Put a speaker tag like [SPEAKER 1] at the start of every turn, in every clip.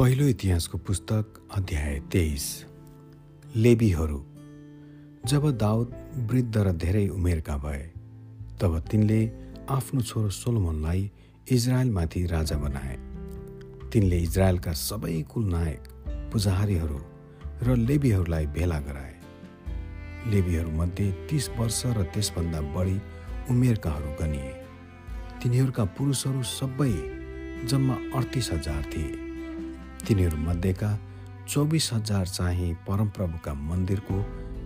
[SPEAKER 1] पहिलो इतिहासको पुस्तक अध्याय तेइस। लेबीहरू जब दाउद वृद्ध र धेरै उमेरका भए तब तिनले आफ्नो छोरो सोलोमनलाई इजरायलमाथि राजा बनाए। तिनले इजरायलका सबै कुलनायक पुजाहारीहरू र लेबीहरूलाई भेला गराए। लेबीहरूमध्ये तिस वर्ष र त्यसभन्दा बढी उमेरकाहरू गनिए। तिनीहरूका पुरुषहरू सबै जम्मा अडतिस हजार थिए। तिनीहरूमध्येका चौबिस हजार चाहिँ परमप्रभुका मन्दिरको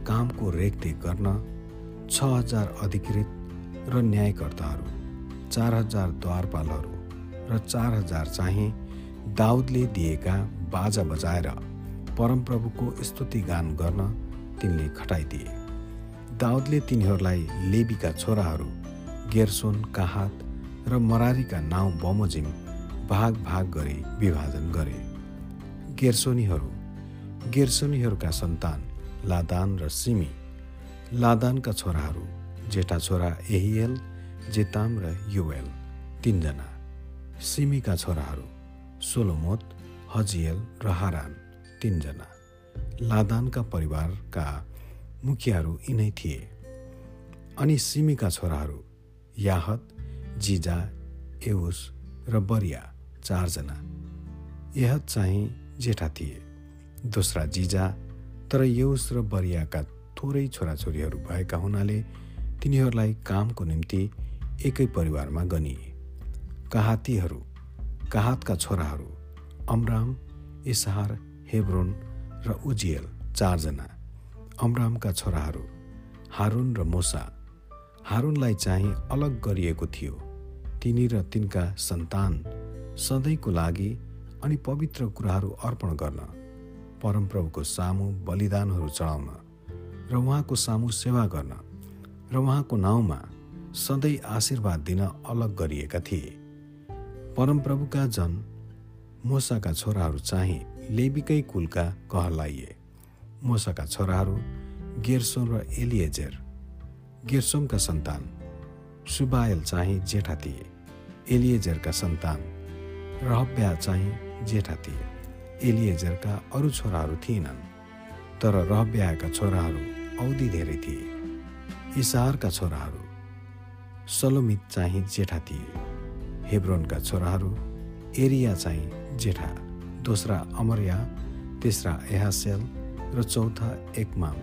[SPEAKER 1] कामको रेखदेख गर्न छ हजार अधिकृत र न्यायकर्ताहरू चार हजार द्वारपालहरू र चार हजार चाहिँ दाउदले दिएका बाजा बजाएर परमप्रभुको स्तुति गान गर्न तिनले खटाइदिए। दाउदले तिनीहरूलाई लेबीका छोराहरू गेर्सोन काहात र मरारीका नाउँ बमोजिम भाग भाग गरी विभाजन गरे। गेर्सोनीहरू गेर्सोनीहरूका सन्तान लादान र सिमी लादानका छोराहरू जेठा छोरा एहिएल जेताम र युएल तिनजना। सिमीका छोराहरू सोलोमोत हजिएल र हारान तिनजना। लादानका परिवारका मुखियाहरू यिनै थिए। अनि सिमीका छोराहरू याहत जिजा एउस र बरिया चारजना। यहत चाहिँ जेठा थिए। दोस्रा जिजा तर यौस र बरियाका थोरै छोराछोरीहरू भएका हुनाले तिनीहरूलाई कामको निम्ति एकै परिवारमा गनिए। कहातीहरू कहातका छोराहरू अमराम इसहार हेब्रोन र उजियल चारजना। अमरामका छोराहरू हारुन र मोसा। हारुनलाई चाहिँ अलग गरिएको थियो। तिनी र तिनका सन्तान सधैँको लागि अनि पवित्र कुराहरू अर्पण गर्न परमप्रभुको सामु बलिदानहरू चढाउन र उहाँको सामु सेवा गर्न र उहाँको नाउँमा सधैँ आशीर्वाद दिन अलग गरिएका थिए। परमप्रभुका जन मोसाका छोराहरू चाहिँ लेबीकै कुलका कहलाइए। मोसाका छोराहरू गेर्सोम र एलिएजेर। गेर्सोमका सन्तान सुबायल चाहिँ जेठा थिए। एलिएजेरका सन्तान रहब्या चाहिँ जेठा थिए एलिएजरका अरू छोराहरू थिएनन् तर रहब्याका छोराहरू औधी धेरै थिए। इसारका छोराहरू सलोमित चाहिँ जेठा थिए हेब्रोनका छोराहरू एरिया चाहिँ जेठा दोस्रा अमरिया तेस्रा एहासेल र चौथा एकमाम।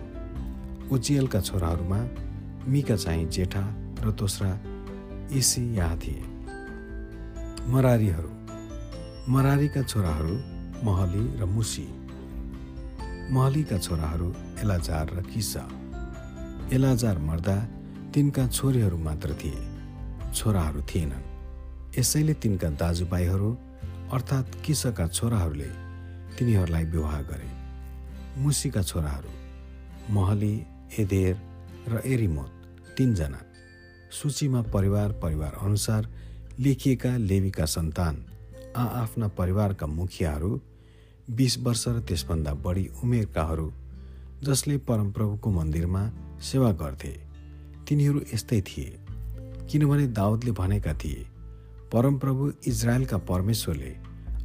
[SPEAKER 1] उजियलका छोराहरूमा मिका चाहिँ जेठा र दोस्रा इसिया थिए। मरारीहरू मरारीका छोराहरू महली र मुसी। महलीका छोराहरू एलाजार र किसा। एलाजार मर्दा तिनका छोरीहरू मात्र थिए। छोराहरू थिएनन्। यसैले तिनका दाजुभाइहरू अर्थात् किसका छोराहरूले तिनीहरूलाई विवाह गरे। मुसीका छोराहरू महली एदेर र एरिमोत तिनजना। सूचीमा परिवार परिवार अनुसार लेखिएका लेवीका सन्तान आआफ्ना परिवारका मुखियाहरू बिस वर्ष र त्यसभन्दा बढी उमेरकाहरू जसले परमप्रभुको मन्दिरमा सेवा गर्थे तिनीहरू यस्तै थिए। किनभने दाउदले भनेका थिए परमप्रभु इजरायलका परमेश्वरले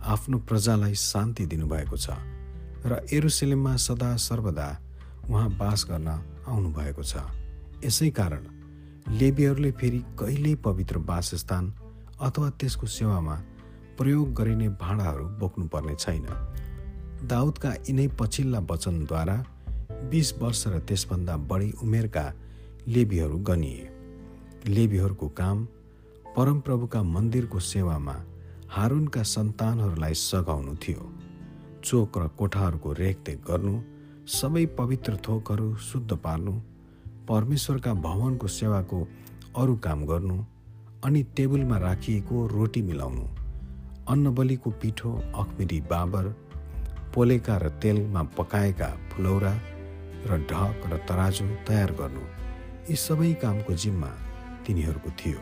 [SPEAKER 1] आफ्नो प्रजालाई शान्ति दिनुभएको छ र एरुसलेममा सदा सर्वदा उहाँ बास गर्न आउनुभएको छ। यसै कारण लेबीहरूले फेरि कहिल्यै पवित्र वासस्थान अथवा त्यसको सेवामा प्रयोग गरिने भाँडाहरू बोक्नुपर्ने छैन। दाउदका यिनै पछिल्ला वचनद्वारा बिस वर्ष र त्यसभन्दा बढी उमेरका लेबीहरू गनिए। लेबीहरूको काम परमप्रभुका मन्दिरको सेवामा हारुनका सन्तानहरूलाई सघाउनु थियो। चोक र कोठाहरूको रेखदेख गर्नु सबै पवित्र थोकहरू शुद्ध पार्नु परमेश्वरका भवनको सेवाको अरू काम गर्नु अनि टेबलमा राखिएको रोटी मिलाउनु। अन्नबलीको पिठो अखमिरी बाबर पोलेका र तेलमा पकाएका फुलौरा र ढक र तराजु तयार गर्नु यी सबै कामको जिम्मा तिनीहरूको थियो।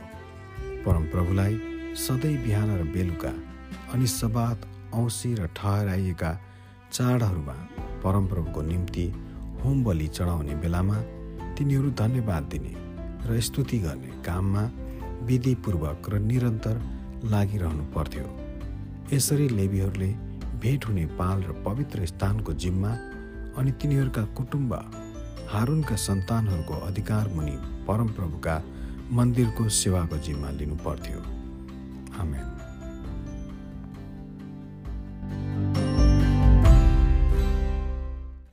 [SPEAKER 1] परमप्रभुलाई सधैँ बिहान र बेलुका अनि सबात औँसी र ठहराइएका चाडहरूमा परमप्रभुको निम्ति होम बलि चढाउने बेलामा तिनीहरू धन्यवाद दिने र स्तुति गर्ने काममा विधिपूर्वक र निरन्तर लागिरहनु पर्थ्यो। यसरी लेबीहरूले भेट हुने पाल र पवित्र स्थानको जिम्मा अनि तिनीहरूका कुटुम्ब हारुनका सन्तानहरूको अधिकार मुनि परमप्रभुका मन्दिरको सेवाको जिम्मा लिनु पर्थ्यो आमेन।